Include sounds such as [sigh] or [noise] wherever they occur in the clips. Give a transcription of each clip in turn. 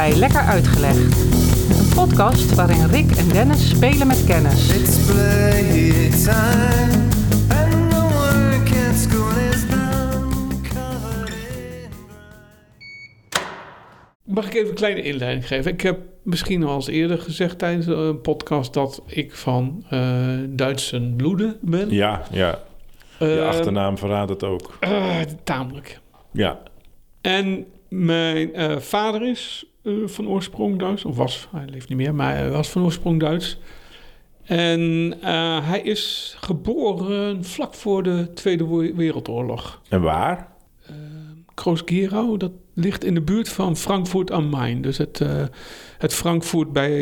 bij Lekker Uitgelegd. Een podcast waarin Rick en Dennis spelen met kennis. It's playtime, and the work at school is done. Covered in Mag ik even een kleine inleiding geven? Ik heb misschien al eens eerder gezegd tijdens een podcast dat ik van eh, Duitse bloeden ben. Ja, ja. Je Eh, achternaam verraadt het ook. eh, tamelijk. Ja. En mijn eh, vader is eh, van oorsprong Duits, of was, hij leeft niet meer, maar hij was van oorsprong Duits. En eh, hij is geboren vlak voor de Tweede Wereldoorlog. En waar? Kroos-Gerau, dat ligt in de buurt van Frankfurt am Main. Dus het, het Frankfurt bij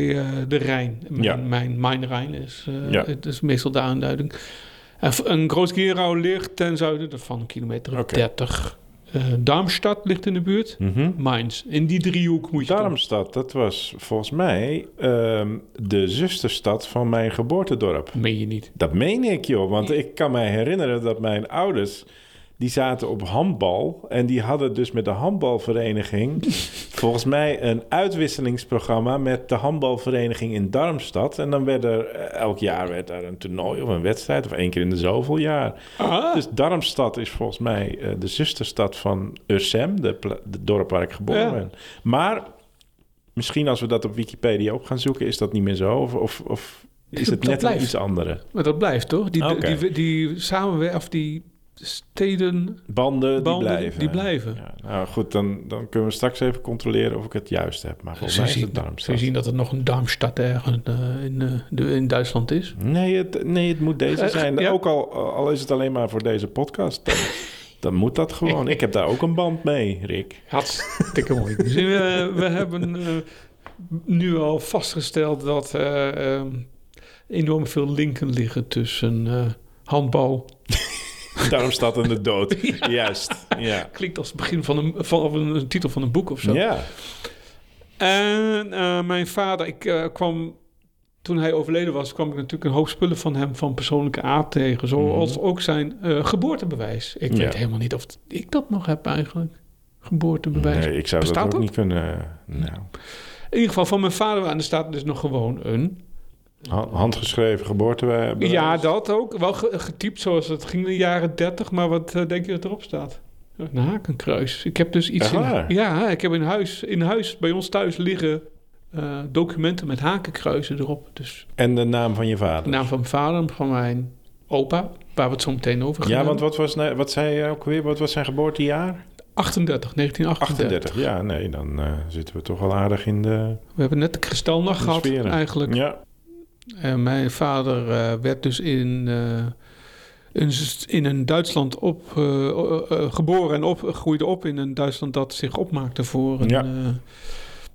de Rijn. Mijn, Ja. mijn, mijn Rijn is, Ja. het is meestal de aanduiding. En, ligt ten zuiden van kilometer Oké. 30. Eh, Darmstadt ligt in de buurt. Mhm. Mainz. In die driehoek moet je doen. Darmstad, dat was volgens mij ehm, de zusterstad van mijn geboortedorp. Meen je niet. Dat meen ik, joh. Want ik kan mij herinneren dat mijn ouders... die zaten op handbal... en die hadden dus met de handbalvereniging... [laughs] volgens mij een uitwisselingsprogramma... met de handbalvereniging in Darmstad. En dan werd er... eh, elk jaar werd daar een toernooi of een wedstrijd... of één keer in de zoveel jaar. Ah, Dus Darmstad is volgens mij eh, de zusterstad van Ursem, de, dorp waar ik geboren Ja. ben. Maar misschien als we dat op Wikipedia op gaan zoeken, is dat niet meer zo? Of, of, of is het Dat net blijft. iets andere? maar dat blijft toch? Die, Oké. die, die, samenwer- of die steden... Banden, die blijven. die blijven. Ja, nou goed, dan, dan kunnen we straks even controleren of ik het juist heb. Maar volgens mij is het ze Darmstad. zien dat er nog een Darmstadt ergens eh, in, eh, de, in Duitsland is. Nee, het, nee, het moet deze Eh, zijn. ja. Ook al, al is het alleen maar voor deze podcast. Dan, dan moet dat gewoon. Ik heb daar ook een band mee, Rick. Hartstikke mooi. [laughs] Dus, we hebben nu al vastgesteld dat er eh, enorm veel linken liggen tussen handbal. Darmstad en de dood. [laughs] Juist, ja. Klinkt als het begin van een, van, een, een titel van een boek of zo. Ja, En eh, mijn vader, ik eh, kwam... Toen hij overleden was, kwam ik natuurlijk een hoop spullen van hem van persoonlijke aard tegen. Zoals ook zijn eh, geboortebewijs. Ik Ja. weet helemaal niet of ik dat nog heb eigenlijk. Geboortebewijs. nee, ik zou Bestaat dat ook niet kunnen. Nou, In ieder geval van mijn vader aan. Er staat dus nog gewoon een. Ha- handgeschreven geboortebewijs. Ja, dat ook. Wel ge- getypt zoals het ging in de jaren 30. Maar wat eh, denk je dat erop staat? Een hakenkruis. Ik heb dus iets in? Ja, ik heb in huis, in huis bij ons thuis liggen eh, documenten met hakenkruisen erop. Dus En de naam van je de vader. naam van mijn vader, van mijn opa, waar we het zo meteen over gaan ja, want wat, was, nou- wat zei je ook weer? Wat was zijn geboortejaar? 38, 1938. 38. Ja, nee, dan eh, zitten we toch wel aardig in de, We hebben net de kristalnacht de gehad eigenlijk. Ja, En mijn vader eh, werd dus in, eh, in, in een Duitsland op, eh, eh, eh, geboren en op, groeide op in een Duitsland dat zich opmaakte voor een Ja. eh,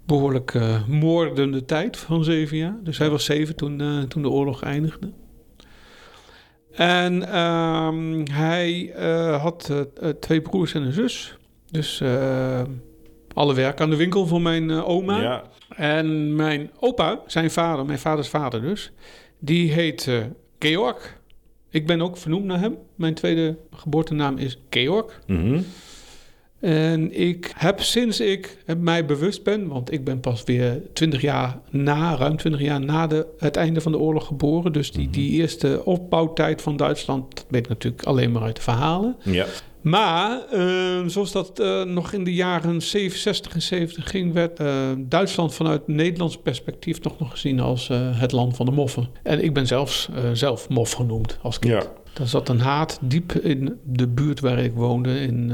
behoorlijk eh, moordende tijd van zeven jaar. Dus hij was zeven toen, eh, toen de oorlog eindigde. En ehm, hij eh, had eh, eh, twee broers en een zus. Dus eh, alle werk aan de winkel voor mijn eh, oma. ja. En mijn opa, zijn vader, mijn vaders vader dus, die heet eh, Georg. Ik ben ook vernoemd naar hem. Mijn tweede geboortenaam is Georg. Mhm. En ik heb sinds ik mij bewust ben, want ik ben pas weer 20 jaar na, ruim 20 jaar na de, het einde van de oorlog geboren. Dus die, die eerste opbouwtijd van Duitsland, dat weet ik natuurlijk alleen maar uit de verhalen. ja. Maar eh, zoals dat eh, nog in de jaren 67 en 70 ging, werd eh, Duitsland vanuit Nederlands perspectief nog, nog gezien als eh, het land van de moffen. En ik ben zelfs zelf mof genoemd als kind. ja. Daar zat een haat diep in de buurt waar ik woonde. In,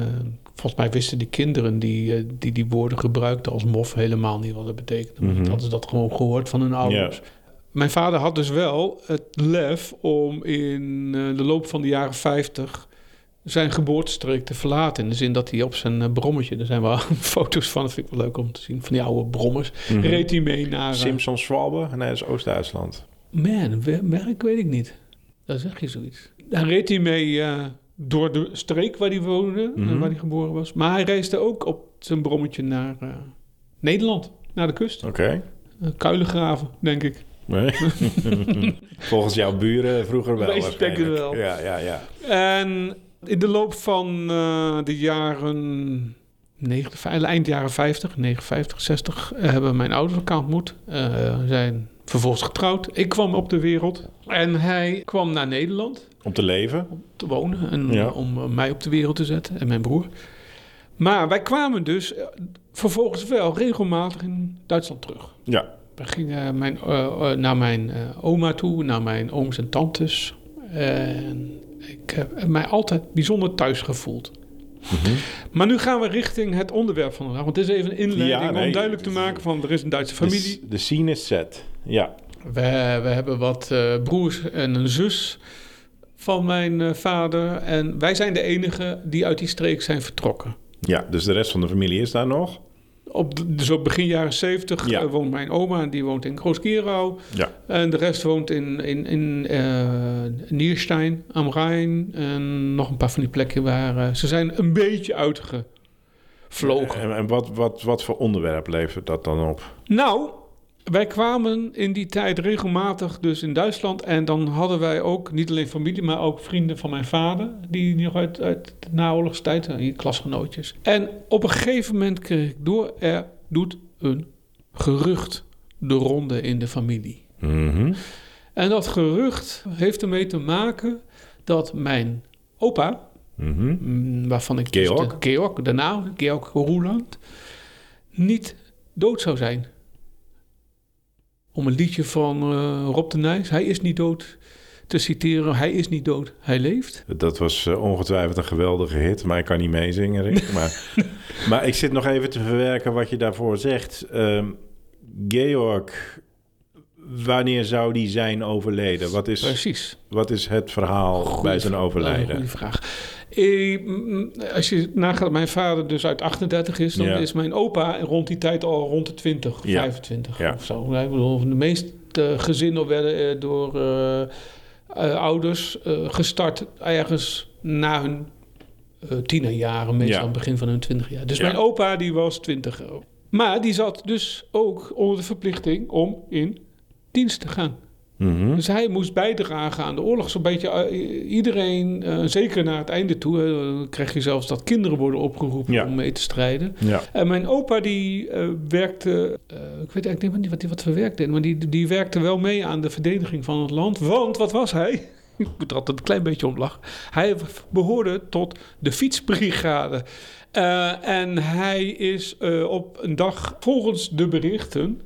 volgens mij wisten die kinderen die, die die woorden gebruikten als mof helemaal niet wat het betekende. Mhm. Hadden ze dat gewoon gehoord van hun ouders. Mijn vader had dus wel het lef om in de loop van de jaren 50 zijn geboortestreek te verlaten. In de zin dat hij op zijn eh, brommetje, er zijn wel [laughs] foto's van, dat vind ik wel leuk om te zien, van die oude brommers, Mhm. reed hij mee naar... eh, Simpson Schwalbe? Nee, dat is Oost-Duitsland. Man, merk weet ik niet. Daar zeg je zoiets. Daar reed hij mee eh, door de streek waar hij woonde, Mhm. waar hij geboren was. Maar hij reisde ook op zijn brommetje naar eh, Nederland, naar de kust. Oké. Uh, kuilengraven, denk ik. Nee. [laughs] [laughs] Volgens jouw buren vroeger wel. Waarschijnlijk. wel. Ja, ja, ja. En in de loop van eh, de jaren negen- eind jaren 50, 59, 60, eh, hebben mijn ouders elkaar ontmoet. We zijn vervolgens getrouwd. Ik kwam op de wereld en hij kwam naar Nederland Om te leven. om te wonen en Ja. om eh, mij op de wereld te zetten en mijn broer. Maar wij kwamen dus vervolgens wel regelmatig in Duitsland terug. Ja. We gingen mijn, naar mijn oma toe, naar mijn ooms en tantes. En ik heb mij altijd bijzonder thuis gevoeld. Mhm. Maar nu gaan we richting het onderwerp van vandaag. Want het is even een inleiding Ja, nee, om duidelijk te maken van... er is een Duitse familie. de scene is set. Ja. We, we hebben wat eh, broers en een zus van mijn eh, vader. En wij zijn de enigen die uit die streek zijn vertrokken. ja, dus de rest van de familie is daar nog. Op, de- dus op begin jaren 70 Ja. eh, woont mijn oma, die woont in Groos-Gerau. Ja. En de rest woont in, in, in eh, Nierstein am Rijn. En nog een paar van die plekken waar eh, ze zijn een beetje uitgevlogen. En, en wat, wat, wat voor onderwerp levert dat dan op? Nou, wij kwamen in die tijd regelmatig dus in Duitsland. En dan hadden wij ook niet alleen familie, maar ook vrienden van mijn vader. Die nog uit, uit de naoorlogstijd, eh, klasgenootjes. En op een gegeven moment kreeg ik door, er doet een gerucht de ronde in de familie. Mhm. En dat gerucht heeft ermee te maken dat mijn opa, Mhm. mm, waarvan ik dus Georg? de, Georg, de naam, Georg Roeland, niet dood zou zijn. Om een liedje van eh, Rob de Nijs, hij is niet dood, te citeren. Hij is niet dood, hij leeft. Dat was eh, ongetwijfeld een geweldige hit, maar ik kan niet meezingen, Rick. [laughs] Maar, maar ik zit nog even te verwerken wat je daarvoor zegt. Ehm, Georg, wanneer zou die zijn overleden? Wat is, Precies. wat is het verhaal Goeie bij zijn overlijden? Goeie vraag. Eh, mm, als je nagaat dat mijn vader dus uit 38 is, dan Ja. is mijn opa rond die tijd al rond de 20, Ja. 25 Ja. of zo. Ik bedoel, de meeste gezinnen werden eh, door eh, ouders gestart ergens na hun tienerjaren, meestal aan het begin van hun 20 jaar. Dus mijn opa die was 20. Maar die zat dus ook onder de verplichting om in dienst te gaan. Mhm. Dus hij moest bijdragen aan de oorlog. Zo'n beetje eh, iedereen, eh, zeker naar het einde toe, eh, krijg je zelfs dat kinderen worden opgeroepen Ja. om mee te strijden. Ja. En mijn opa die werkte, ik weet eigenlijk niet wat hij wat hij werkte, maar die, die werkte wel mee aan de verdediging van het land. Want wat was hij? [laughs] Ik moet er altijd een klein beetje om lachen. Hij behoorde tot de fietsbrigade. En hij is op een dag, volgens de berichten,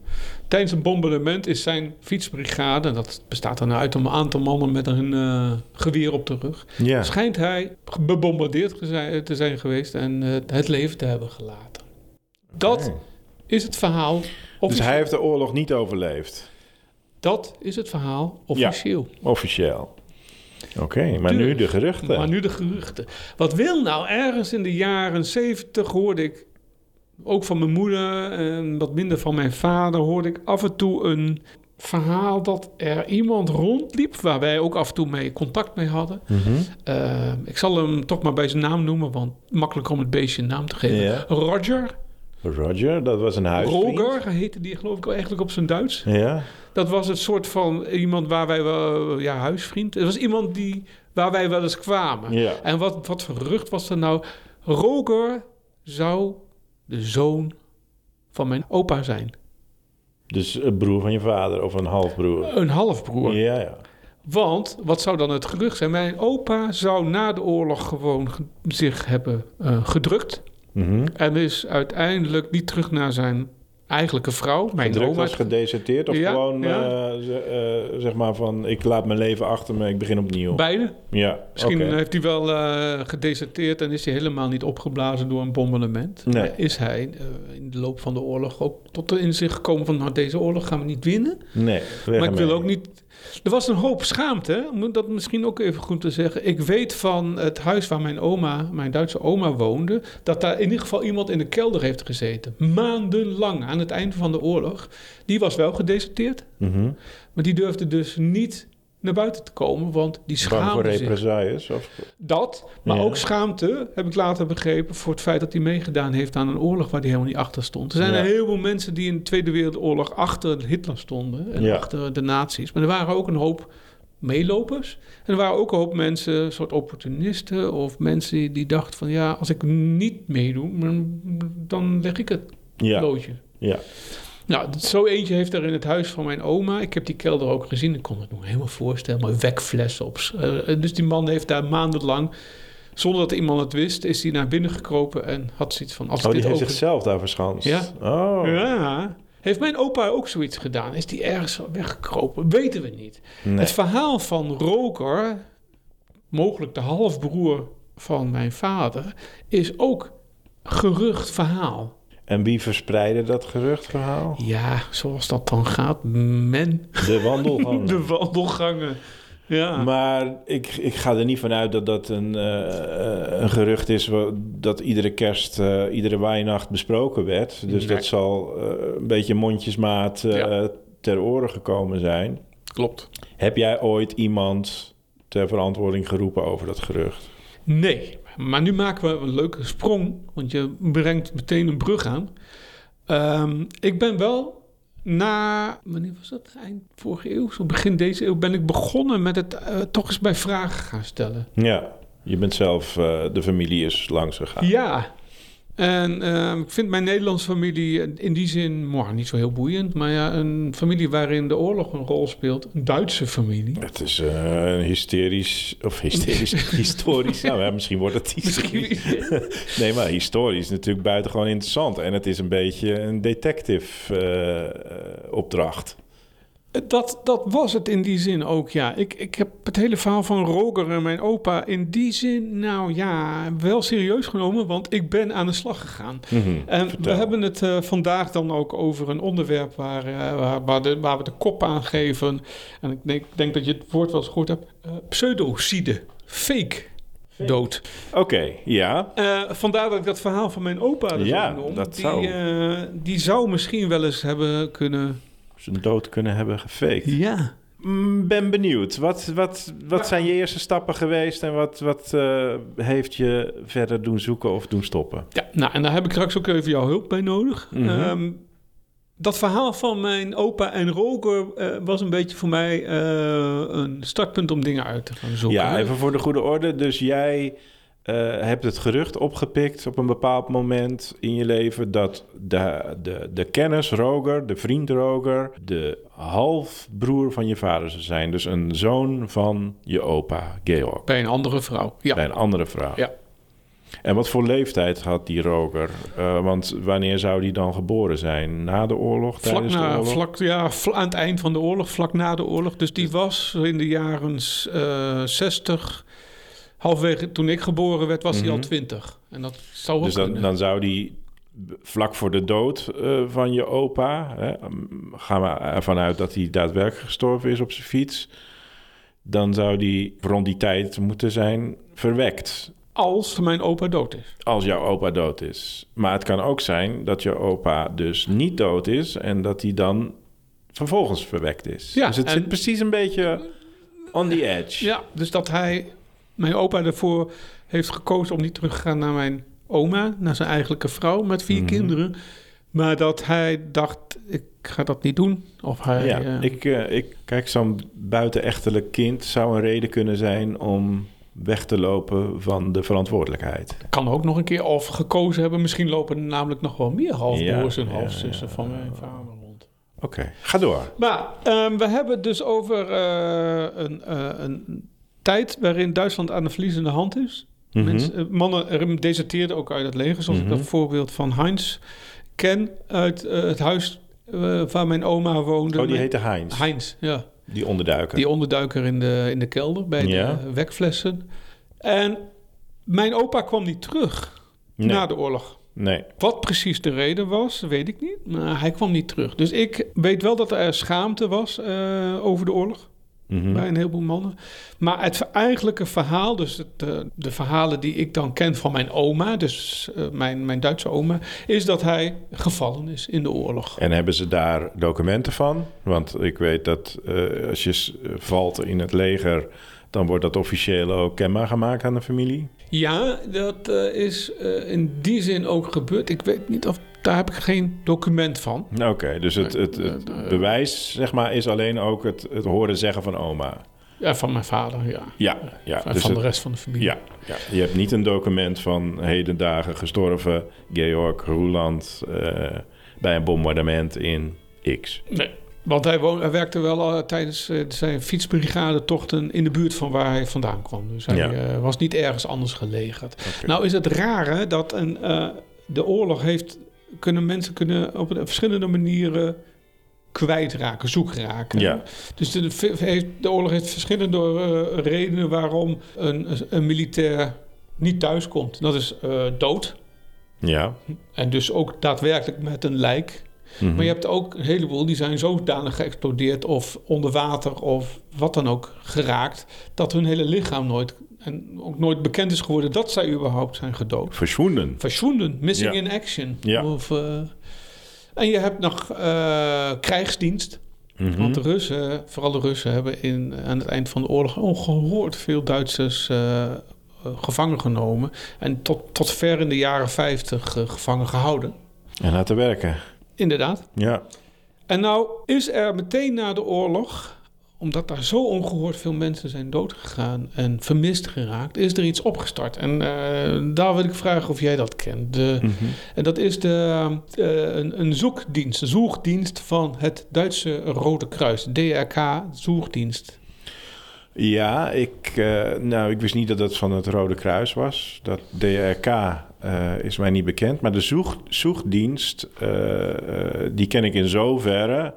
tijdens een bombardement is zijn fietsbrigade, dat bestaat dan uit een aantal mannen met een eh, geweer op de rug, ja. schijnt hij bebombardeerd te zijn, geweest en eh, het leven te hebben gelaten. Dat is het verhaal. Dus officieel. hij heeft de oorlog niet overleefd, Dat is het verhaal officieel. officieel. Oké, maar nu Dus, de geruchten. Maar nu de geruchten. Wat wil nou? Ergens in de jaren 70 hoorde ik, ook van mijn moeder en wat minder van mijn vader, hoorde ik af en toe een verhaal dat er iemand rondliep, waar wij ook af en toe mee contact mee hadden. Mhm. Eh, ik zal hem toch maar bij zijn naam noemen, want makkelijk om het beestje een naam te geven. Roger, Roger, dat was een huisvriend. Roger heette die geloof ik eigenlijk op zijn Duits. Ja. Dat was het soort van iemand waar wij wel, ja, huisvriend. Het was iemand die, waar wij wel eens kwamen. Ja. En wat, wat gerucht was er nou? Roger zou de zoon van mijn opa zijn. Dus een broer van je vader of een halfbroer. Een halfbroer. Ja, ja. Want, wat zou dan het gerucht zijn? Mijn opa zou na de oorlog gewoon ge- zich hebben eh, gedrukt. Mhm. En is uiteindelijk niet terug naar zijn eigenlijke vrouw, mijn Gedrukt oma. was gedeserteerd of Ja, gewoon ja. eh, ze- eh, zeg maar van ik laat mijn leven achter me, ik begin opnieuw. Beide. ja, Misschien heeft hij wel eh, gedeserteerd en is hij helemaal niet opgeblazen door een bombardement. Nee. Is hij in de loop van de oorlog ook tot de inzicht gekomen van nou, deze oorlog gaan we niet winnen. Nee, maar ik wil ook niet. Er was een hoop schaamte, om dat misschien ook even goed te zeggen. Ik weet van het huis waar mijn oma, mijn Duitse oma woonde, dat daar in ieder geval iemand in de kelder heeft gezeten. Maandenlang aan het einde van de oorlog. Die was wel gedeserteerd, Mhm. maar die durfde dus niet naar buiten te komen, want die voor schaamde zich. represailles? Of... Dat, maar Ja. ook schaamte, heb ik later begrepen, voor het feit dat hij meegedaan heeft aan een oorlog waar hij helemaal niet achter stond. Er zijn Ja. een heleboel mensen die in de Tweede Wereldoorlog achter Hitler stonden en Ja. achter de nazi's. Maar er waren ook een hoop meelopers. En er waren ook een hoop mensen, een soort opportunisten... of mensen die, dachten van... ja, als ik niet meedoe, dan- leg ik het Ja, loodje. ja. Nou, zo eentje heeft er in het huis van mijn oma. Ik heb die kelder ook gezien. Ik kon het nog helemaal voorstellen. Maar wekflessen op. eh, dus die man heeft daar maandenlang, zonder dat iemand het wist, is hij naar binnen gekropen en had zoiets van: als Oh, die heeft over... zichzelf daar verschanst. Ja. Oh. Ja. Heeft mijn opa ook zoiets gedaan? Is die ergens weggekropen? Weten we niet. Nee. Het verhaal van Roker, mogelijk de halfbroer van mijn vader, is ook gerucht verhaal. En wie verspreidde dat geruchtverhaal? Ja, zoals dat dan gaat. Men De wandelgangen. [laughs] De wandelgangen. Ja. Maar ik, ik ga er niet vanuit dat dat een, eh, een gerucht is dat iedere kerst, eh, iedere waainacht besproken werd. Dus Nee. dat zal een beetje mondjesmaat Ja. ter oren gekomen zijn. Klopt. Heb jij ooit iemand ter verantwoording geroepen over dat gerucht? Nee, maar nu maken we een leuke sprong, want je brengt meteen een brug aan. Ehm, ik ben wel na, wanneer was dat? Eind vorige eeuw, zo begin deze eeuw, ben ik begonnen met het eh, toch eens bij vragen gaan stellen. Ja, je bent zelf, eh, de familie is langs gegaan. Ja. En ehm, ik vind mijn Nederlandse familie in die zin mooi, niet zo heel boeiend. Maar ja, een familie waarin de oorlog een rol speelt. Een Duitse familie. Het is eh, een hysterisch, of hysterisch, [laughs] historisch. Nou ja, misschien wordt het hysterisch. Misschien. [laughs] Nee, maar historisch is natuurlijk buitengewoon interessant. En het is een beetje een detective eh, opdracht. Dat, dat was het in die zin ook, ja. Ik, ik heb het hele verhaal van Roger en mijn opa in die zin, nou ja, wel serieus genomen, want ik ben aan de slag gegaan. En we hebben het eh, vandaag dan ook over een onderwerp waar, eh, waar, waar, de, waar we de kop aan geven. En ik denk, denk dat je het woord wel eens gehoord hebt. eh, pseudocide, fake, dood. Oké, ja. Vandaar dat ik dat verhaal van mijn opa dus Ja, dat die, zou- die zou misschien wel eens hebben kunnen... Zijn dood kunnen hebben gefaked. Ja. Mm, Ben benieuwd. Wat, wat, wat zijn je eerste stappen geweest en wat, wat eh, heeft je verder doen zoeken of doen stoppen? Ja, nou, en daar heb ik straks ook even jouw hulp bij nodig. Mhm. Ehm, dat verhaal van mijn opa en Roger eh, was een beetje voor mij eh, een startpunt om dingen uit te gaan zoeken. Ja, even voor de goede orde. Dus jij eh, hebt het gerucht opgepikt op een bepaald moment in je leven dat de, de, de kennis Roger, de vriend Roger, de halfbroer van je vader zou zijn. Dus een zoon van je opa, Georg. Bij een andere vrouw. Ja. Bij een andere vrouw. Ja. En wat voor leeftijd had die Roger? Eh, want wanneer zou die dan geboren zijn? Na de oorlog? Vlak, de na, oorlog? vlak ja, aan het eind van de oorlog, vlak na de oorlog. Dus die was in de jaren eh 60. Halfwege toen ik geboren werd, was hij al Mhm. 20. En dat zou ook Dus dan, zou die vlak voor de dood eh, van je opa, hè, gaan we ervan uit dat hij daadwerkelijk gestorven is op zijn fiets, dan zou die rond die tijd moeten zijn verwekt. Als mijn opa dood is. Als jouw opa dood is. Maar het kan ook zijn dat je opa dus niet dood is en dat hij dan vervolgens verwekt is. Ja, dus het en- zit precies een beetje on the edge. Ja, dus dat hij, mijn opa ervoor heeft gekozen om niet terug te gaan naar mijn oma, naar zijn eigenlijke vrouw met vier Mhm. kinderen. Maar dat hij dacht, ik ga dat niet doen. Of hij, Ja, eh, ik, eh, ik kijk, zo'n buitenechtelijk kind zou een reden kunnen zijn om weg te lopen van de verantwoordelijkheid. kan ook nog een keer of gekozen hebben. Misschien lopen er namelijk nog wel meer halfbroers Ja, en halfzussen ja. van mijn vader rond. Oké, ga door. Maar ehm, we hebben dus over eh, een, een tijd waarin Duitsland aan de verliezende hand is. Mhm. Mensen, eh, mannen er deserteerden ook uit het leger, zoals Mhm. ik dat voorbeeld van Heinz ken uit eh, het huis eh, waar mijn oma woonde. Oh, die heette Heinz, Heinz, ja. die onderduiker. Die onderduiker in de, in de kelder bij Ja. de wekflessen. En mijn opa kwam niet terug nee, na de oorlog. nee. Wat precies de reden was, weet ik niet. Maar hij kwam niet terug. Dus ik weet wel dat er schaamte was over de oorlog Mhm. bij een heleboel mannen. Maar het eigenlijke verhaal, dus het, eh, de verhalen die ik dan ken van mijn oma, dus eh, mijn, mijn Duitse oma, is dat hij gevallen is in de oorlog. En hebben ze daar documenten van? Want ik weet dat eh, als je valt in het leger, dan wordt dat officieel ook kenbaar gemaakt aan de familie. Ja, dat is in die zin ook gebeurd. Ik weet niet of daar heb ik geen document van. Oké, dus het, het, het Nee, eh, bewijs zeg maar, is alleen ook het, het horen zeggen van oma. Ja, van mijn vader, ja. Ja, ja. En dus van de rest van de familie. ja, ja, je hebt niet een document van heden dagen gestorven Georg Roeland eh, bij een bombardement in X. Nee. Want hij, woon, hij werkte wel tijdens eh, zijn fietsbrigadetochten in de buurt van waar hij vandaan kwam. Dus hij Ja. eh, was niet ergens anders gelegerd. Nou is het rare dat een, eh, de oorlog heeft... Kunnen mensen kunnen op verschillende manieren kwijtraken, zoek raken. Ja. Dus de, heeft, de oorlog heeft verschillende eh, redenen waarom een, een militair niet thuis komt. Dat is eh, dood. Ja. En dus ook daadwerkelijk met een lijk. Mhm. Maar je hebt ook een heleboel die zijn zodanig geëxplodeerd of onder water of wat dan ook geraakt, dat hun hele lichaam nooit en ook nooit bekend is geworden dat zij überhaupt zijn gedood. Verschwonden. Verschwonden, missing Ja. in action. Ja. Of, eh, en je hebt nog eh, krijgsdienst. Mhm. Want de Russen, vooral de Russen, hebben in, aan het eind van de oorlog ongehoord veel Duitsers eh, gevangen genomen. En tot, tot ver in de jaren 50 eh, gevangen gehouden. En laten werken. Inderdaad. Ja. En nou is er meteen na de oorlog, omdat daar zo ongehoord veel mensen zijn doodgegaan en vermist geraakt, is er iets opgestart. En eh, daar wil ik vragen of jij dat kent. De, Mhm. En dat is de, eh, een, een zoekdienst, een zoekdienst van het Duitse Rode Kruis, DRK Zoekdienst. Ja, ik, eh, nou, ik wist niet dat het van het Rode Kruis was. Dat DRK is mij niet bekend. Maar de zoek, zoekdienst, die ken ik in zoverre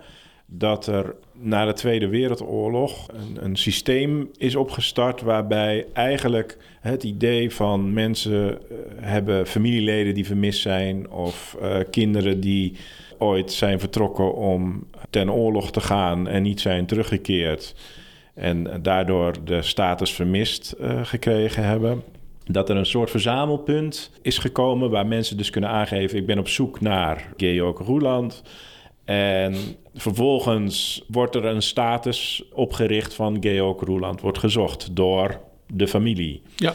dat er na de Tweede Wereldoorlog een, een systeem is opgestart waarbij eigenlijk het idee van mensen eh, hebben familieleden die vermist zijn of eh, kinderen die ooit zijn vertrokken om ten oorlog te gaan en niet zijn teruggekeerd en daardoor de status vermist eh, gekregen hebben. Dat er een soort verzamelpunt is gekomen waar mensen dus kunnen aangeven: ik ben op zoek naar Georg Roeland. En vervolgens wordt er een status opgericht van Georg Roeland, wordt gezocht door de familie. Ja.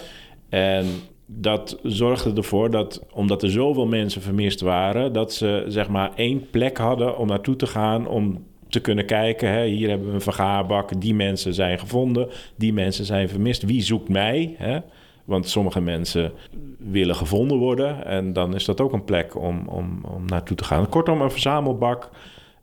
En dat zorgde ervoor dat, omdat er zoveel mensen vermist waren, dat ze zeg maar één plek hadden om naartoe te gaan om te kunnen kijken. Hè, hier hebben we een vergaarbak, die mensen zijn gevonden, die mensen zijn vermist. Wie zoekt mij? Hè? Want sommige mensen willen gevonden worden en dan is dat ook een plek om, om, om naartoe te gaan. Kortom, een verzamelbak.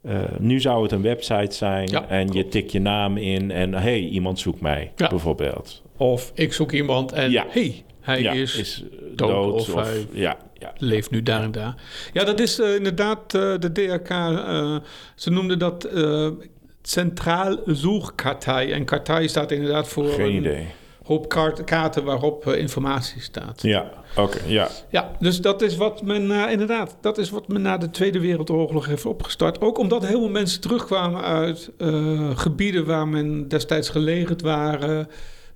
Eh, nu zou het een website zijn Ja, en je tikt je naam in en hey, iemand zoekt mij, Ja. bijvoorbeeld. Of ik zoek iemand en Ja. hey, hij ja, is, eh, dood of hij- ja, ja. leeft nu daar en daar. Ja, dat is eh, inderdaad de DRK. ze noemden dat Centraal Zoekkartij. En kartij staat inderdaad voor Geen een idee. Kaart- kaarten waarop eh, informatie staat. Ja, oké, ja. Ja, dus dat is wat men eh, inderdaad, dat is wat men na de Tweede Wereldoorlog heeft opgestart. Ook omdat heel veel mensen terugkwamen uit eh, gebieden waar men destijds gelegerd waren,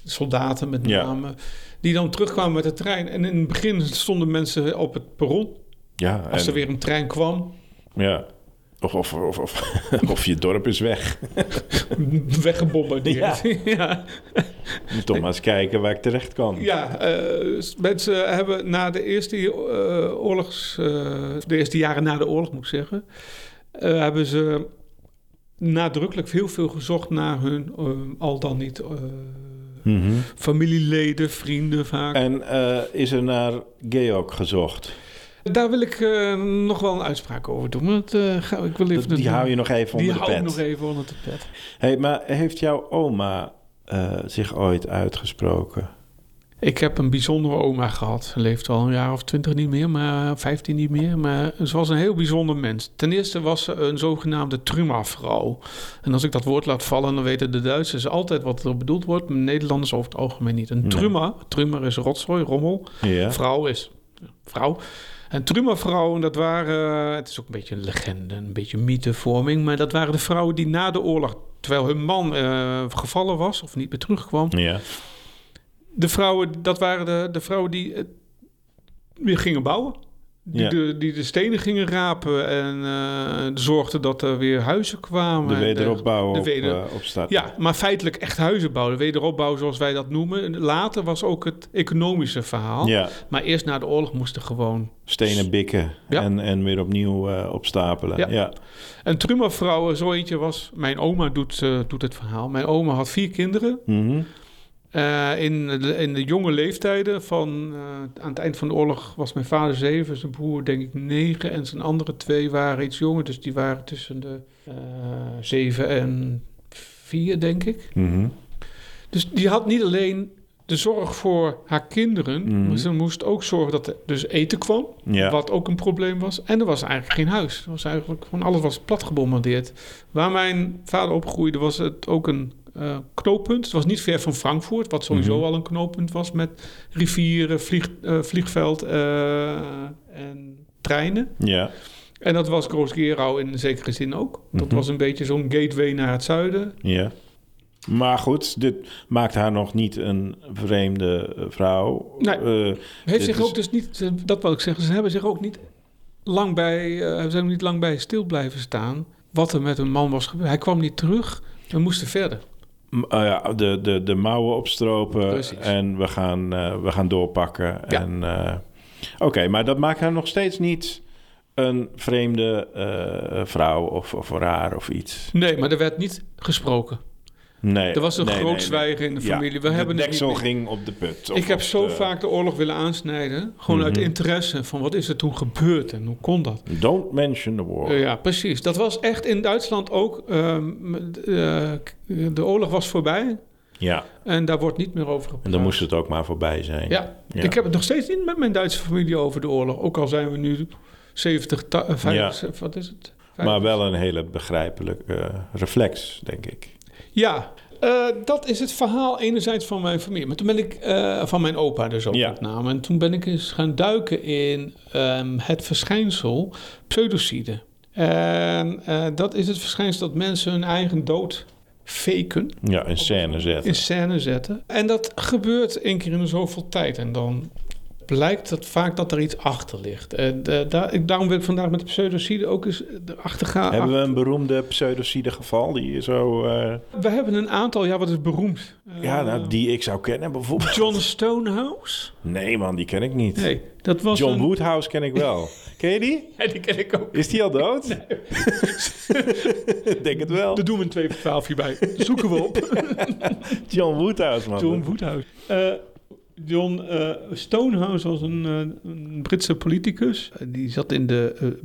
soldaten met Ja. name, die dan terugkwamen met de trein. En in het begin stonden mensen op het perron ja als en- er weer een trein kwam, ja. Of, of, of, of, [laughs] of je dorp is weg. [laughs] weggebombardeerd. Ja, [laughs] ja. Moet toch maar eens kijken waar ik terecht kan. eh, mensen hebben na de eerste eh, oorlogs, eh, de eerste jaren na de oorlog moet ik zeggen, hebben ze nadrukkelijk heel veel gezocht naar hun al dan niet Mhm. familieleden, vrienden vaak. En is er naar Georg gezocht? Daar wil ik eh, nog wel een uitspraak over doen. Want, eh, ga, ik wil even Dat- die een- hou je nog even die onder de hou ik pet. nog even onder de pet. Hey, maar heeft jouw oma eh, zich ooit uitgesproken? Ik heb een bijzondere oma gehad. Ze leeft al een jaar of twintig niet meer, maar vijftien niet meer. Maar ze was een heel bijzonder mens. Ten eerste was ze een zogenaamde Truma-vrouw. En als ik dat woord laat vallen, dan weten de Duitsers altijd wat er bedoeld wordt. Maar Nederlanders over het algemeen niet. Een Nee. Truma, Truma is rotzooi, rommel. Ja. Vrouw is vrouw. En Truma-vrouwen, dat waren... Het is ook een beetje een legende, een beetje mythevorming. Maar dat waren de vrouwen die na de oorlog... terwijl hun man eh, gevallen was of niet meer terugkwam... Ja. De vrouwen, dat waren de, de vrouwen die eh, weer gingen bouwen. Die, Ja. de, die de stenen gingen rapen en eh, zorgden dat er weer huizen kwamen. De wederopbouw de op, weder- eh, op. Ja, maar feitelijk echt huizen bouwen. De wederopbouw zoals wij dat noemen. Later was ook het economische verhaal. ja, Maar eerst na de oorlog moesten gewoon... stenen bikken Ja. en, en weer opnieuw eh, opstapelen. Ja. En Trummervrouw, zo eentje was... Mijn oma doet, doet het verhaal. Mijn oma had vier kinderen. Mhm. Eh, in, de, in de jonge leeftijden van... eh, aan het eind van de oorlog was mijn vader zeven. Zijn broer denk ik negen. En zijn andere twee waren iets jonger. Dus die waren tussen de eh, zeven en vier, denk ik. Mhm. Dus die had niet alleen de zorg voor haar kinderen... Mhm. maar ze moest ook zorgen dat er dus eten kwam. Ja. Wat ook een probleem was. En er was eigenlijk geen huis. Er was eigenlijk gewoon alles was plat gebombardeerd. Waar mijn vader opgroeide was het ook een eh, knooppunt. Het was niet ver van Frankfurt, wat sowieso Mhm. al een knooppunt was met rivieren, vlieg, eh, vliegveld eh, en treinen. ja. En dat was Groos-Gerau in zekere zin ook. Dat Mhm. was een beetje zo'n gateway naar het zuiden. Ja. Maar goed, dit maakt haar nog niet een vreemde vrouw. Nee. Heeft zich is- ook dus niet, dat wil ik zeggen, ze hebben zich ook niet lang bij, ze zijn niet lang bij stil blijven staan. Wat er met een man was gebeurd. Hij kwam niet terug. We moesten verder. Eh, ja, de, de, de mouwen opstropen Precies. en we gaan, eh, we gaan doorpakken. Ja. En, eh, Oké, maar dat maakt haar nog steeds niet een vreemde vrouw of, of raar of iets. Nee, maar er werd niet gesproken. Nee, Er was een nee, groot nee, zwijgen in de Ja, familie. We de hebben deksel ging op de put. Ik heb zo de- vaak de oorlog willen aansnijden. Gewoon uit Mhm. interesse van wat is er toen gebeurd en hoe kon dat? Don't mention the war. Ja, precies. Dat was echt in Duitsland ook. ehm, eh, de oorlog was voorbij Ja, en daar wordt niet meer over gepraat. en dan moest het ook maar voorbij zijn. Ja. Ja. ik heb het nog steeds niet met mijn Duitse familie over de oorlog. Ook al zijn we nu 70, ta- eh, 75, wat is het? Maar wel een hele begrijpelijke eh, reflex, denk ik. Ja, eh, dat is het verhaal enerzijds van mijn familie. Maar toen ben ik, eh, van mijn opa dus ook Ja. met name. En toen ben ik eens gaan duiken in ehm, het verschijnsel pseudocide. En eh, dat is het verschijnsel dat mensen hun eigen dood faken, Ja, in scène zetten. in scène zetten. En dat gebeurt één keer in de zoveel tijd. En dan blijkt het vaak dat er iets achter ligt. En eh, daar, ik, daarom wil ik vandaag met de pseudocide ook eens erachter gaan. Hebben we een beroemde pseudocide geval die zo... eh, We hebben een aantal, ja, wat is beroemd? ja, Eh, nou, die ik zou kennen bijvoorbeeld. John Stonehouse? Nee man, die ken ik niet. Nee, dat was John een... Woodhouse ken ik wel. [laughs] ken je die? Ja, die ken ik ook. Is die al dood? [laughs] Ik denk het wel. Daar doen we een 2 voor 12 hierbij. Zoeken we op. [laughs] John Woodhouse, man. John Woodhouse. John eh, Stonehouse was een, eh, een Britse politicus. Eh, Die zat in de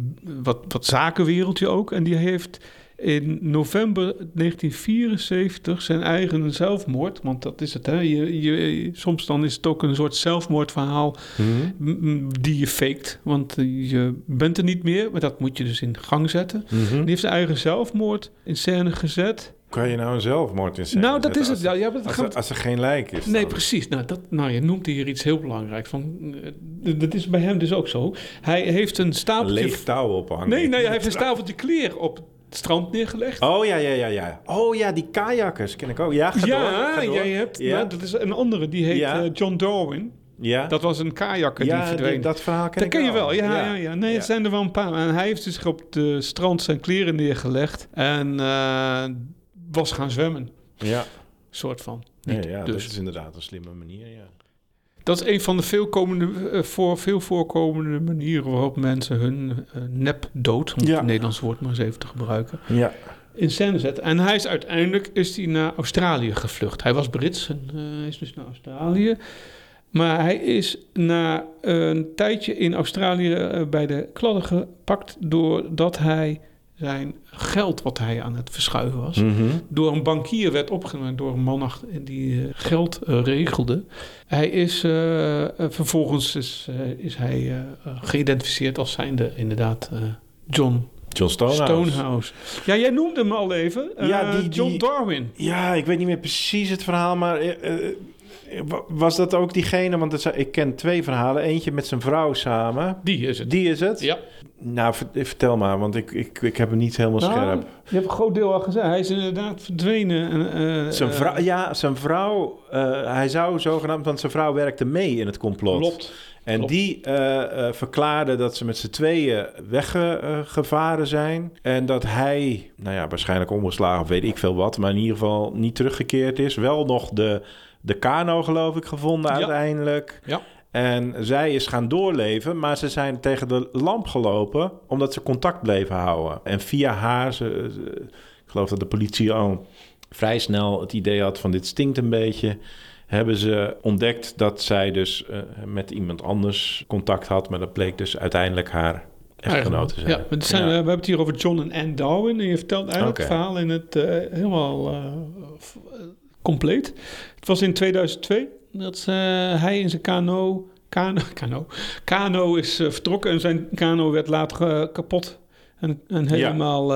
wat, wat zakenwereldje ook. En die heeft in november 1974 zijn eigen zelfmoord... want dat is het, hè. Je, je, soms dan is het ook een soort zelfmoordverhaal... Mhm. die je faked. Want je bent er niet meer, maar dat moet je dus in gang zetten. Mhm. Die heeft zijn eigen zelfmoord in scène gezet. Kan je nou een zelfmoord in scène nou, dat is het. als- Ja, ja, Als, gaat- er, als er geen lijk is. Nee, dan? precies. Nou, dat, nou, je noemt hier iets heel belangrijks. Van, eh, dat is bij hem dus ook zo. Hij heeft een Een stapeltje... leeg touw ophangen. nee, nee, hij heeft een stapeltje kleer op het strand neergelegd. Oh ja, ja, ja, ja. Oh ja, die kajakkers ken ik ook. Ja, ga door. ja, ga door. jij hebt... Ja, nou, dat is een andere, die heet Ja. eh, John Darwin. ja. Dat was een kajakker die ja, verdween. die- dat verhaal ken dat ik ken je wel, ja, ja. ja, Nee, Ja. het zijn er wel een paar. En hij heeft dus op de strand zijn kleren neergelegd en eh, was gaan zwemmen, Ja, soort van. ja, dus. dat is inderdaad een slimme manier, ja. Dat is een van de veel, eh, voor, veel voorkomende manieren waarop mensen hun eh, nepdood, om Ja. het Nederlands woord maar eens even te gebruiken, Ja. in scène zetten. En hij is uiteindelijk is hij naar Australië gevlucht. Hij was Brits en eh, hij is dus naar Australië. Maar hij is na een tijdje in Australië bij de kladden gepakt doordat hij zijn geld wat hij aan het verschuiven was, Mhm. door een bankier werd opgenomen, door een man die eh, geld eh, regelde. Hij is eh, vervolgens is, is hij geïdentificeerd als zijnde inderdaad John John Stonehouse. Stonehouse. Ja, jij noemde hem al even. Ja, die- John Darwin. Ja, ik weet niet meer precies het verhaal, maar Was dat ook diegene? Want ik ken twee verhalen. Eentje met zijn vrouw samen. Die is het. Die is het? Ja. Nou, ver- vertel maar, want ik, ik, ik heb hem niet helemaal Nou, scherp. je hebt een groot deel al gezegd. Hij is inderdaad verdwenen. En, eh, Zijn eh, vrouw, ja, zijn vrouw, eh, hij zou zogenaamd, want zijn vrouw werkte mee in het complot. Klopt. En klopt. die eh, eh, verklaarde dat ze met z'n tweeën weggevaren zijn. En dat hij, nou ja, waarschijnlijk omgeslagen of weet ik veel wat, maar in ieder geval niet teruggekeerd is. Wel nog de, de kano, geloof ik, gevonden Ja. uiteindelijk. Ja. En zij is gaan doorleven, maar ze zijn tegen de lamp gelopen omdat ze contact bleven houden. En via haar, ze, ze- ik geloof dat de politie al vrij snel het idee had van dit stinkt een beetje, hebben ze ontdekt dat zij dus eh, met iemand anders contact had, maar dat bleek dus uiteindelijk haar echtgenoot te zijn. Ja, het zijn, Ja. We hebben het hier over John en Anne Darwin. En je vertelt eigenlijk het verhaal in het eh, helemaal eh, compleet. Het was in 2002 dat eh, hij in zijn kano, kano, [laughs] kano, kano is eh, vertrokken. En zijn kano werd later eh, kapot. En, en helemaal,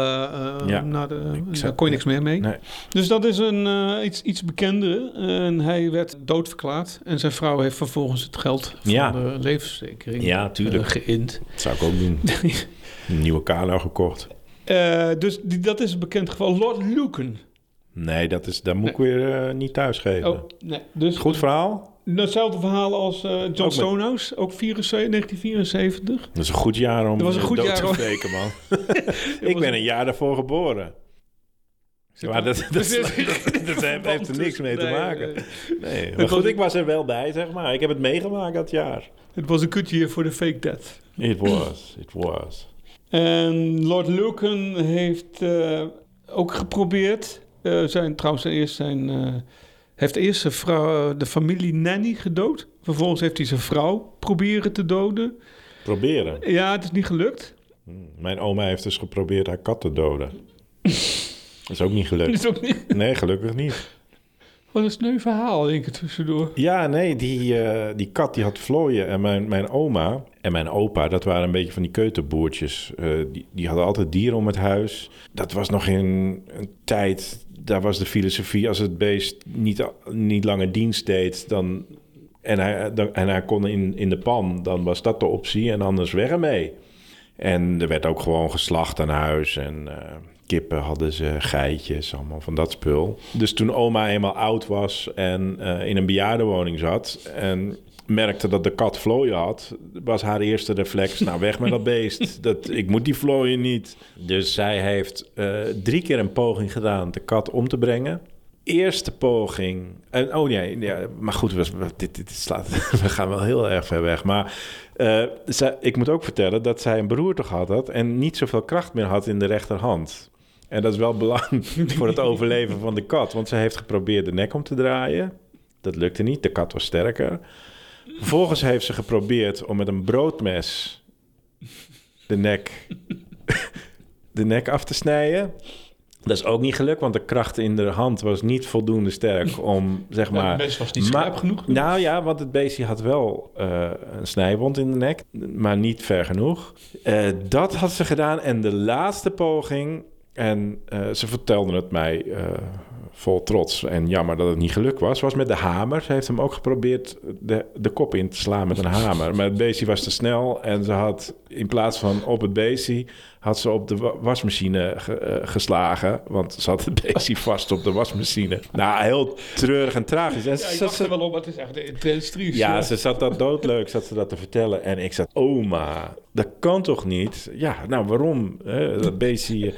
Ja. naar de, daar kon je niks meer mee. Nee. Dus dat is een, iets, iets bekender. En hij werd doodverklaard. En zijn vrouw heeft vervolgens het geld van Ja. de levensverzekering Ja, tuurlijk. geïnd. Dat zou ik ook doen. [laughs] Een nieuwe kano gekocht. Dus die, dat is een bekend geval. Lord Lucan. Nee, dat, is, dat moet ik weer eh, niet thuisgeven. Oh, nee. Dus Goed verhaal. Hetzelfde verhaal als eh, John Stonehouse. Ook 74, 1974. Dat is een goed jaar om Dat was een eh, goed dood jaar, te steken, man. [laughs] ik ben een jaar daarvoor geboren. Maar dat, [laughs] dat, dat, dat heeft, er [laughs] niks mee te maken. nee. Maar goed, ik was er wel bij, zeg maar. Ik heb het meegemaakt dat jaar. Het was een good year voor de fake death. It was, it was. En Lord Lucan heeft ook geprobeerd. Eh, zijn, trouwens, eerst zijn, eh, heeft eerst zijn vrouw, de familie Nanny gedood. Vervolgens heeft hij zijn vrouw proberen te doden. Proberen. Ja, het is niet gelukt. Hm, Mijn oma heeft dus geprobeerd haar kat te doden. [laughs] Dat is ook niet gelukt. is ook niet. Nee, gelukkig niet. Wat een sneu verhaal, denk ik tussendoor. Ja, nee, die, eh, die kat die had vlooien. En mijn, mijn oma en mijn opa, dat waren een beetje van die keuterboertjes. Eh, die, die hadden altijd dieren om het huis. Dat was nog in een tijd, daar was de filosofie... als het beest niet, niet langer dienst deed... Dan, en, hij, dan, en hij kon in, in de pan, dan was dat de optie. En anders weg ermee. En er werd ook gewoon geslacht aan huis en eh, kippen hadden ze, geitjes, allemaal van dat spul. Dus toen oma eenmaal oud was en eh, in een bejaardenwoning zat en merkte dat de kat vlooien had, was haar eerste reflex, nou weg met dat beest. [laughs] Dat, ik moet die vlooien niet. Dus zij heeft eh, drie keer een poging gedaan de kat om te brengen. Eerste poging. En, oh nee, ja, maar goed, we, dit, dit slaat, [laughs] we gaan wel heel erg ver weg. Maar eh, zij, ik moet ook vertellen dat zij een beroerte gehad had en niet zoveel kracht meer had in de rechterhand. En dat is wel belangrijk [laughs] voor het overleven van de kat, want ze heeft geprobeerd de nek om te draaien. Dat lukte niet, de kat was sterker. Vervolgens heeft ze geprobeerd om met een broodmes de nek, de nek af te snijden. Dat is ook niet gelukt, want de kracht in de hand was niet voldoende sterk om, zeg maar... het beest was niet scherp genoeg. Nou ja, want het beestje had wel eh, een snijwond in de nek, maar niet ver genoeg. Eh, dat had ze gedaan. En de laatste poging, en eh, ze vertelde het mij vol trots en jammer dat het niet gelukt was, was met de hamer. Ze heeft hem ook geprobeerd de, de kop in te slaan met een hamer. Maar het beestje was te snel en ze had in plaats van op het beestje, had ze op de wa- wasmachine ge- eh, geslagen. Want ze had het beestje [laughs] vast op de wasmachine. Nou, heel treurig en tragisch. En Ja, ze- er wel op, het is echt is triest. ja, ze zat dat doodleuk, zat ze dat te vertellen. En ik zat, oma, dat kan toch niet? Ja, nou waarom? Hè, dat beestje.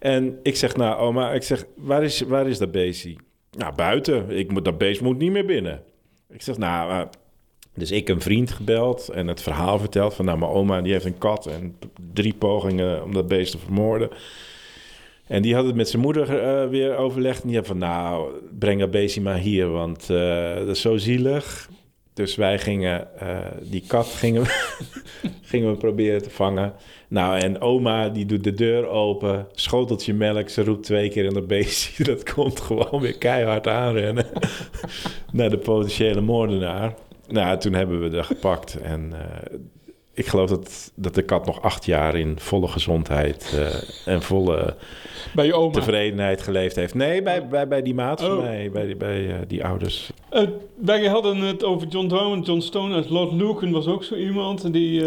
En ik zeg, nou oma, ik zeg, waar is, waar is dat beestje? Nou, buiten. Ik dat beest moet niet meer binnen. Ik zeg, nou... eh, dus ik een vriend gebeld en het verhaal verteld van... nou, mijn oma die heeft een kat en drie pogingen om dat beest te vermoorden. En die had het met zijn moeder eh, weer overlegd. En die had van, nou, breng dat beestje maar hier, want eh, dat is zo zielig. Dus wij gingen, eh, die kat gingen, we- [laughs] gingen we proberen te vangen. Nou, en oma die doet de deur open, schoteltje melk. Ze roept twee keer en dat beestje, [laughs] dat komt gewoon weer keihard aanrennen. [laughs] naar de potentiële moordenaar. Nou, toen hebben we er gepakt en... eh, ik geloof dat, dat de kat nog acht jaar in volle gezondheid eh, en volle Bij je oma. tevredenheid geleefd heeft. Nee, bij, bij, bij die maat van Oh. mij, bij, die- bij eh, die ouders. Eh, wij hadden het over John Darwin. John Stone uit Lord Lucan was ook zo iemand. Die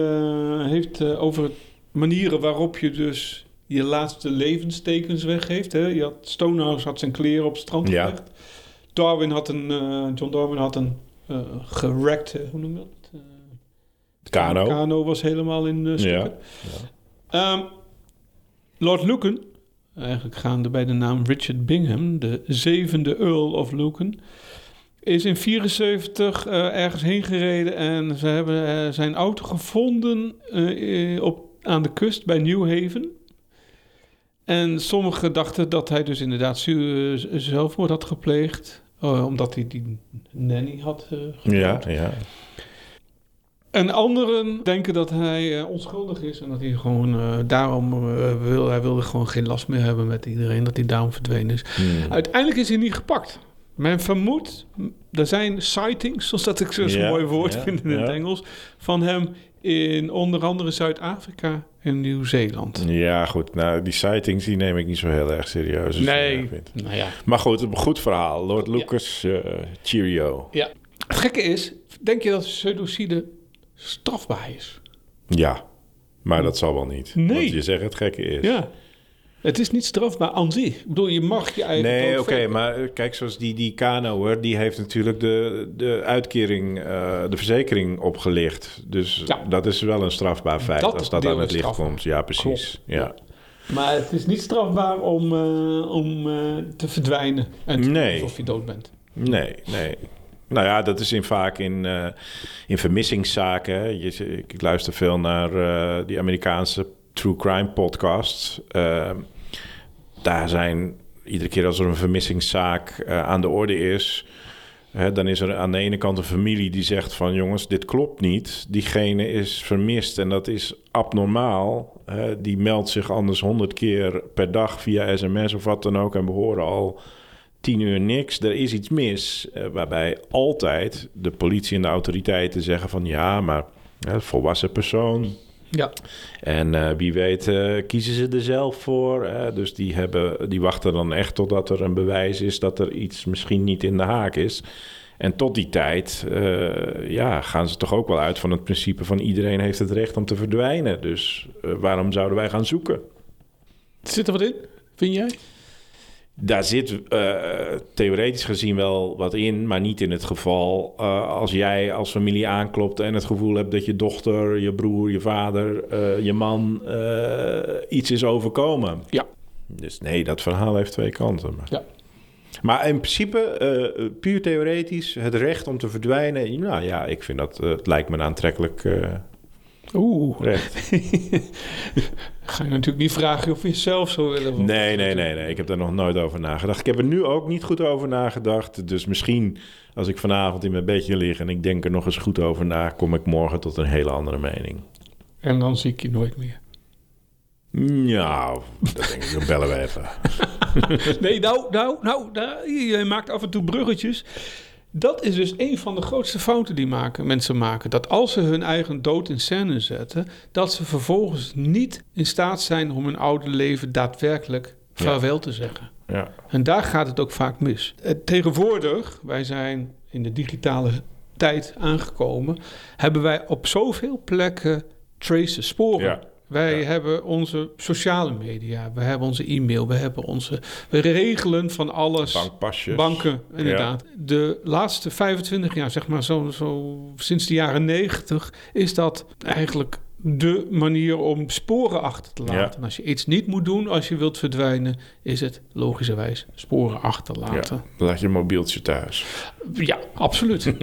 heeft over manieren waarop je dus je laatste levenstekens weggeeft. Hè? Je had, Stonehouse had zijn kleren op het strand Ja. gelegd. Darwin had een, John Darwin had een eh gerekt, hoe noem je dat? Kano. Kano was helemaal in uh, stukken. Ehm, Lord Lucan, eigenlijk gaande bij de naam Richard Bingham, de zevende Earl of Lucan, is in 74 eh, ergens heen gereden en ze hebben eh, zijn auto gevonden eh, op, aan de kust bij New Haven. En sommigen dachten dat hij dus inderdaad zelfmoord had gepleegd, omdat hij die nanny had Ja, gedood. ja. En anderen denken dat hij eh, onschuldig is en dat hij gewoon eh, daarom eh, wil, hij wilde gewoon geen last meer hebben met iedereen, dat hij daarom verdwenen is. Hmm. Uiteindelijk is hij niet gepakt. Men vermoedt, er zijn sightings, [laughs] zoals dat ik zo'n Ja, mooi woord vind in het. Engels, van hem in onder andere Zuid-Afrika en Nieuw-Zeeland. Ja, goed. Nou, die sightings die neem ik niet zo heel erg serieus. Nee, nou ja. Maar goed, een goed verhaal. Lord Lucas, cheerio. ja. Het gekke is, denk je dat pseudocide strafbaar is? Ja, maar dat zal wel niet. Nee. Want je zegt het gekke is. Ja. Het is niet strafbaar aan zich. Ik bedoel, je mag je eigen Nee, oké, maar eh, kijk, zoals die, die Kanoer, die heeft natuurlijk de, de uitkering, eh, de verzekering opgelicht. Dus Ja. dat is wel een strafbaar feit Dat als dat aan het licht strafbaar. komt. Ja, precies. Ja. Maar het is niet strafbaar om, eh, om te verdwijnen en te Nee. doen alsof je dood bent. Nee, nee. Nou ja, dat is in, vaak in, eh, in vermissingszaken. ik luister veel naar eh, die Amerikaanse true crime podcasts. Eh, daar zijn iedere keer als er een vermissingszaak eh, aan de orde is... Hè, dan is er aan de ene kant een familie die zegt van... jongens, dit klopt niet. Diegene is vermist en dat is abnormaal. Die meldt zich anders honderd keer per dag via sms of wat dan ook... en behoren al tien uur niks, er is iets mis. Eh, waarbij altijd de politie en de autoriteiten zeggen van... ja, maar hè, volwassen persoon... Ja. En eh, wie weet eh, kiezen ze er zelf voor. Dus die, hebben, die wachten dan echt totdat er een bewijs is dat er iets misschien niet in de haak is. En tot die tijd ja, gaan ze toch ook wel uit van het principe van iedereen heeft het recht om te verdwijnen. Dus waarom zouden wij gaan zoeken? Zit er wat in, vind jij? Daar zit eh, theoretisch gezien wel wat in, maar niet in het geval eh, als jij als familie aanklopt en het gevoel hebt dat je dochter, je broer, je vader, eh, je man iets is overkomen. Ja. Dus nee, dat verhaal heeft twee kanten. Maar, Ja. maar in principe, puur theoretisch, het recht om te verdwijnen, nou ja, ik vind dat, het lijkt me een aantrekkelijk Oeh. recht. [laughs] Ga je natuurlijk niet vragen of je zelf zo willen. Nee, nee, nee, nee. Ik heb daar nog nooit over nagedacht. Ik heb er nu ook niet goed over nagedacht. Dus misschien als ik vanavond in mijn bedje lig en ik denk er nog eens goed over na, kom ik morgen tot een hele andere mening. En dan zie ik je nooit meer. Nou, dat denk ik, dan bellen we even. [laughs] Nee, nou, nou, nou, daar, je maakt af en toe bruggetjes. Dat is dus een van de grootste fouten die maken, mensen maken. Dat als ze hun eigen dood in scène zetten, dat ze vervolgens niet in staat zijn om hun oude leven daadwerkelijk Ja. vaarwel te zeggen. Ja, En daar gaat het ook vaak mis. Tegenwoordig, wij zijn in de digitale tijd aangekomen, hebben wij op zoveel plekken traces, sporen. ja. Wij Ja. hebben onze sociale media, we hebben onze e-mail, we hebben onze. We regelen van alles. bankpasjes. Banken, inderdaad. De laatste 25 jaar, zeg maar zo, zo sinds de jaren 90, is dat eigenlijk de manier om sporen achter te laten. Ja. Als je iets niet moet doen als je wilt verdwijnen, is het logischerwijs sporen achterlaten. Ja, laat je mobieltje thuis. Ja, absoluut. [laughs]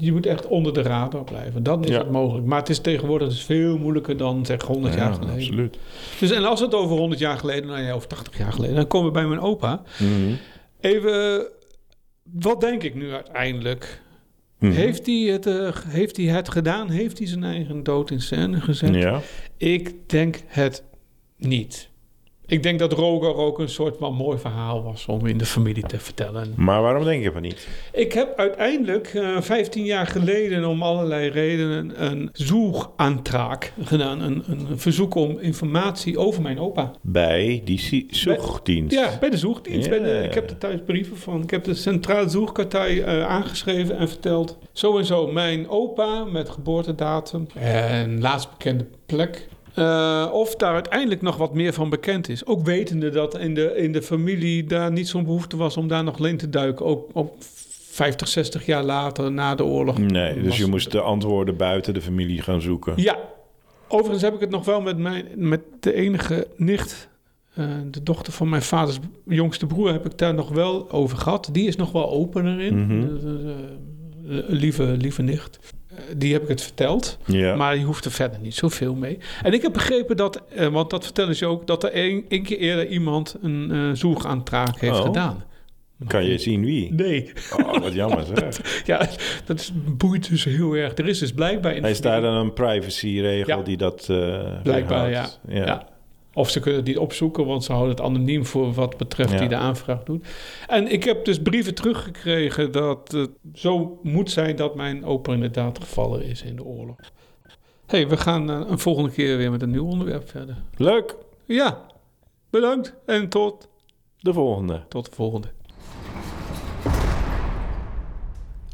je moet echt onder de radar blijven. Dan is Ja. het mogelijk. Maar het is tegenwoordig dus veel moeilijker dan zeg 100 jaar Ja, geleden. absoluut. Dus en als het over 100 jaar geleden, nou ja, of 80 jaar geleden, dan komen we bij mijn opa. Mhm. Even, wat denk ik nu uiteindelijk? Mhm. Heeft, hij het, eh, heeft hij het gedaan? Heeft hij zijn eigen dood in scène gezet? Ja, Ik denk het niet. Ik denk dat Roger ook een soort van mooi verhaal was om in de familie te vertellen. Maar waarom denk je van niet? Ik heb uiteindelijk eh 15 jaar geleden om allerlei redenen een zoekaantraag gedaan. Een, een verzoek om informatie over mijn opa. Bij die zoekdienst. Ja, bij de zoekdienst. Ja. Bij de, ik heb er thuis brieven van. Ik heb de Centraal Zoekkartij eh, aangeschreven en verteld. Zo en zo, mijn opa met geboortedatum en laatst bekende plek. Eh, of daar uiteindelijk nog wat meer van bekend is. Ook wetende dat in de, in de familie daar niet zo'n behoefte was om daar nog in te duiken. Ook op 50, 60 jaar later na de oorlog. Nee, dus je moest de antwoorden buiten de familie gaan zoeken. Ja, overigens heb ik het nog wel met, mijn, met de enige nicht, eh, de dochter van mijn vaders jongste broer, heb ik daar nog wel over gehad. Die is nog wel opener in. Een lieve, lieve nicht. Die heb ik het verteld. Ja. Maar je hoeft er verder niet zoveel mee. En ik heb begrepen dat, eh, want dat vertellen ze ook, dat er één keer eerder iemand een zoekaantraag heeft Oh. gedaan. Kan je zien wie? Nee, Oh, wat jammer zeg. [laughs] ja, dat is, boeit dus heel erg. Er is dus blijkbaar in daar familie- dan een privacyregel Ja. die dat eh Blijkbaar, ja. ja. Of ze kunnen het niet opzoeken, want ze houden het anoniem voor wat betreft Ja. die de aanvraag doet. En ik heb dus brieven teruggekregen dat het zo moet zijn dat mijn opa inderdaad gevallen is in de oorlog. hey, we gaan eh, een volgende keer weer met een nieuw onderwerp verder. Leuk. Ja, bedankt en tot, De volgende. tot de volgende.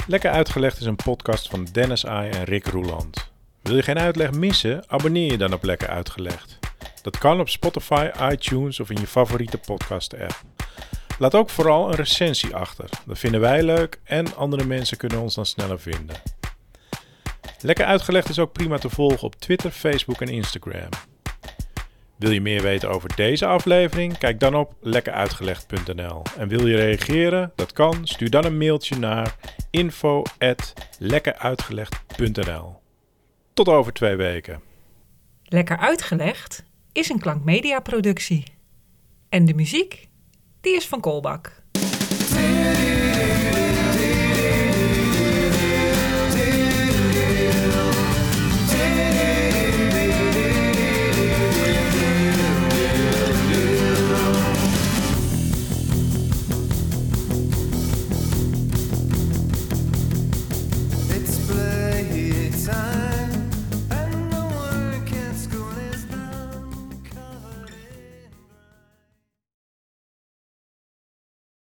Lekker Uitgelegd is een podcast van Dennis Ai en Rick Roeland. Wil je geen uitleg missen? Abonneer je dan op Lekker Uitgelegd. Dat kan op Spotify, iTunes of in je favoriete podcast-app. Laat ook vooral een recensie achter. Dat vinden wij leuk en andere mensen kunnen ons dan sneller vinden. Lekker Uitgelegd is ook prima te volgen op Twitter, Facebook en Instagram. Wil je meer weten over deze aflevering? Kijk dan op lekkeruitgelegd.nl. En wil je reageren? Dat kan. Stuur dan een mailtje naar info@lekkeruitgelegd.nl. Tot over twee weken. Lekker uitgelegd is een klankmedia productie. En de muziek, die is van Kolbak.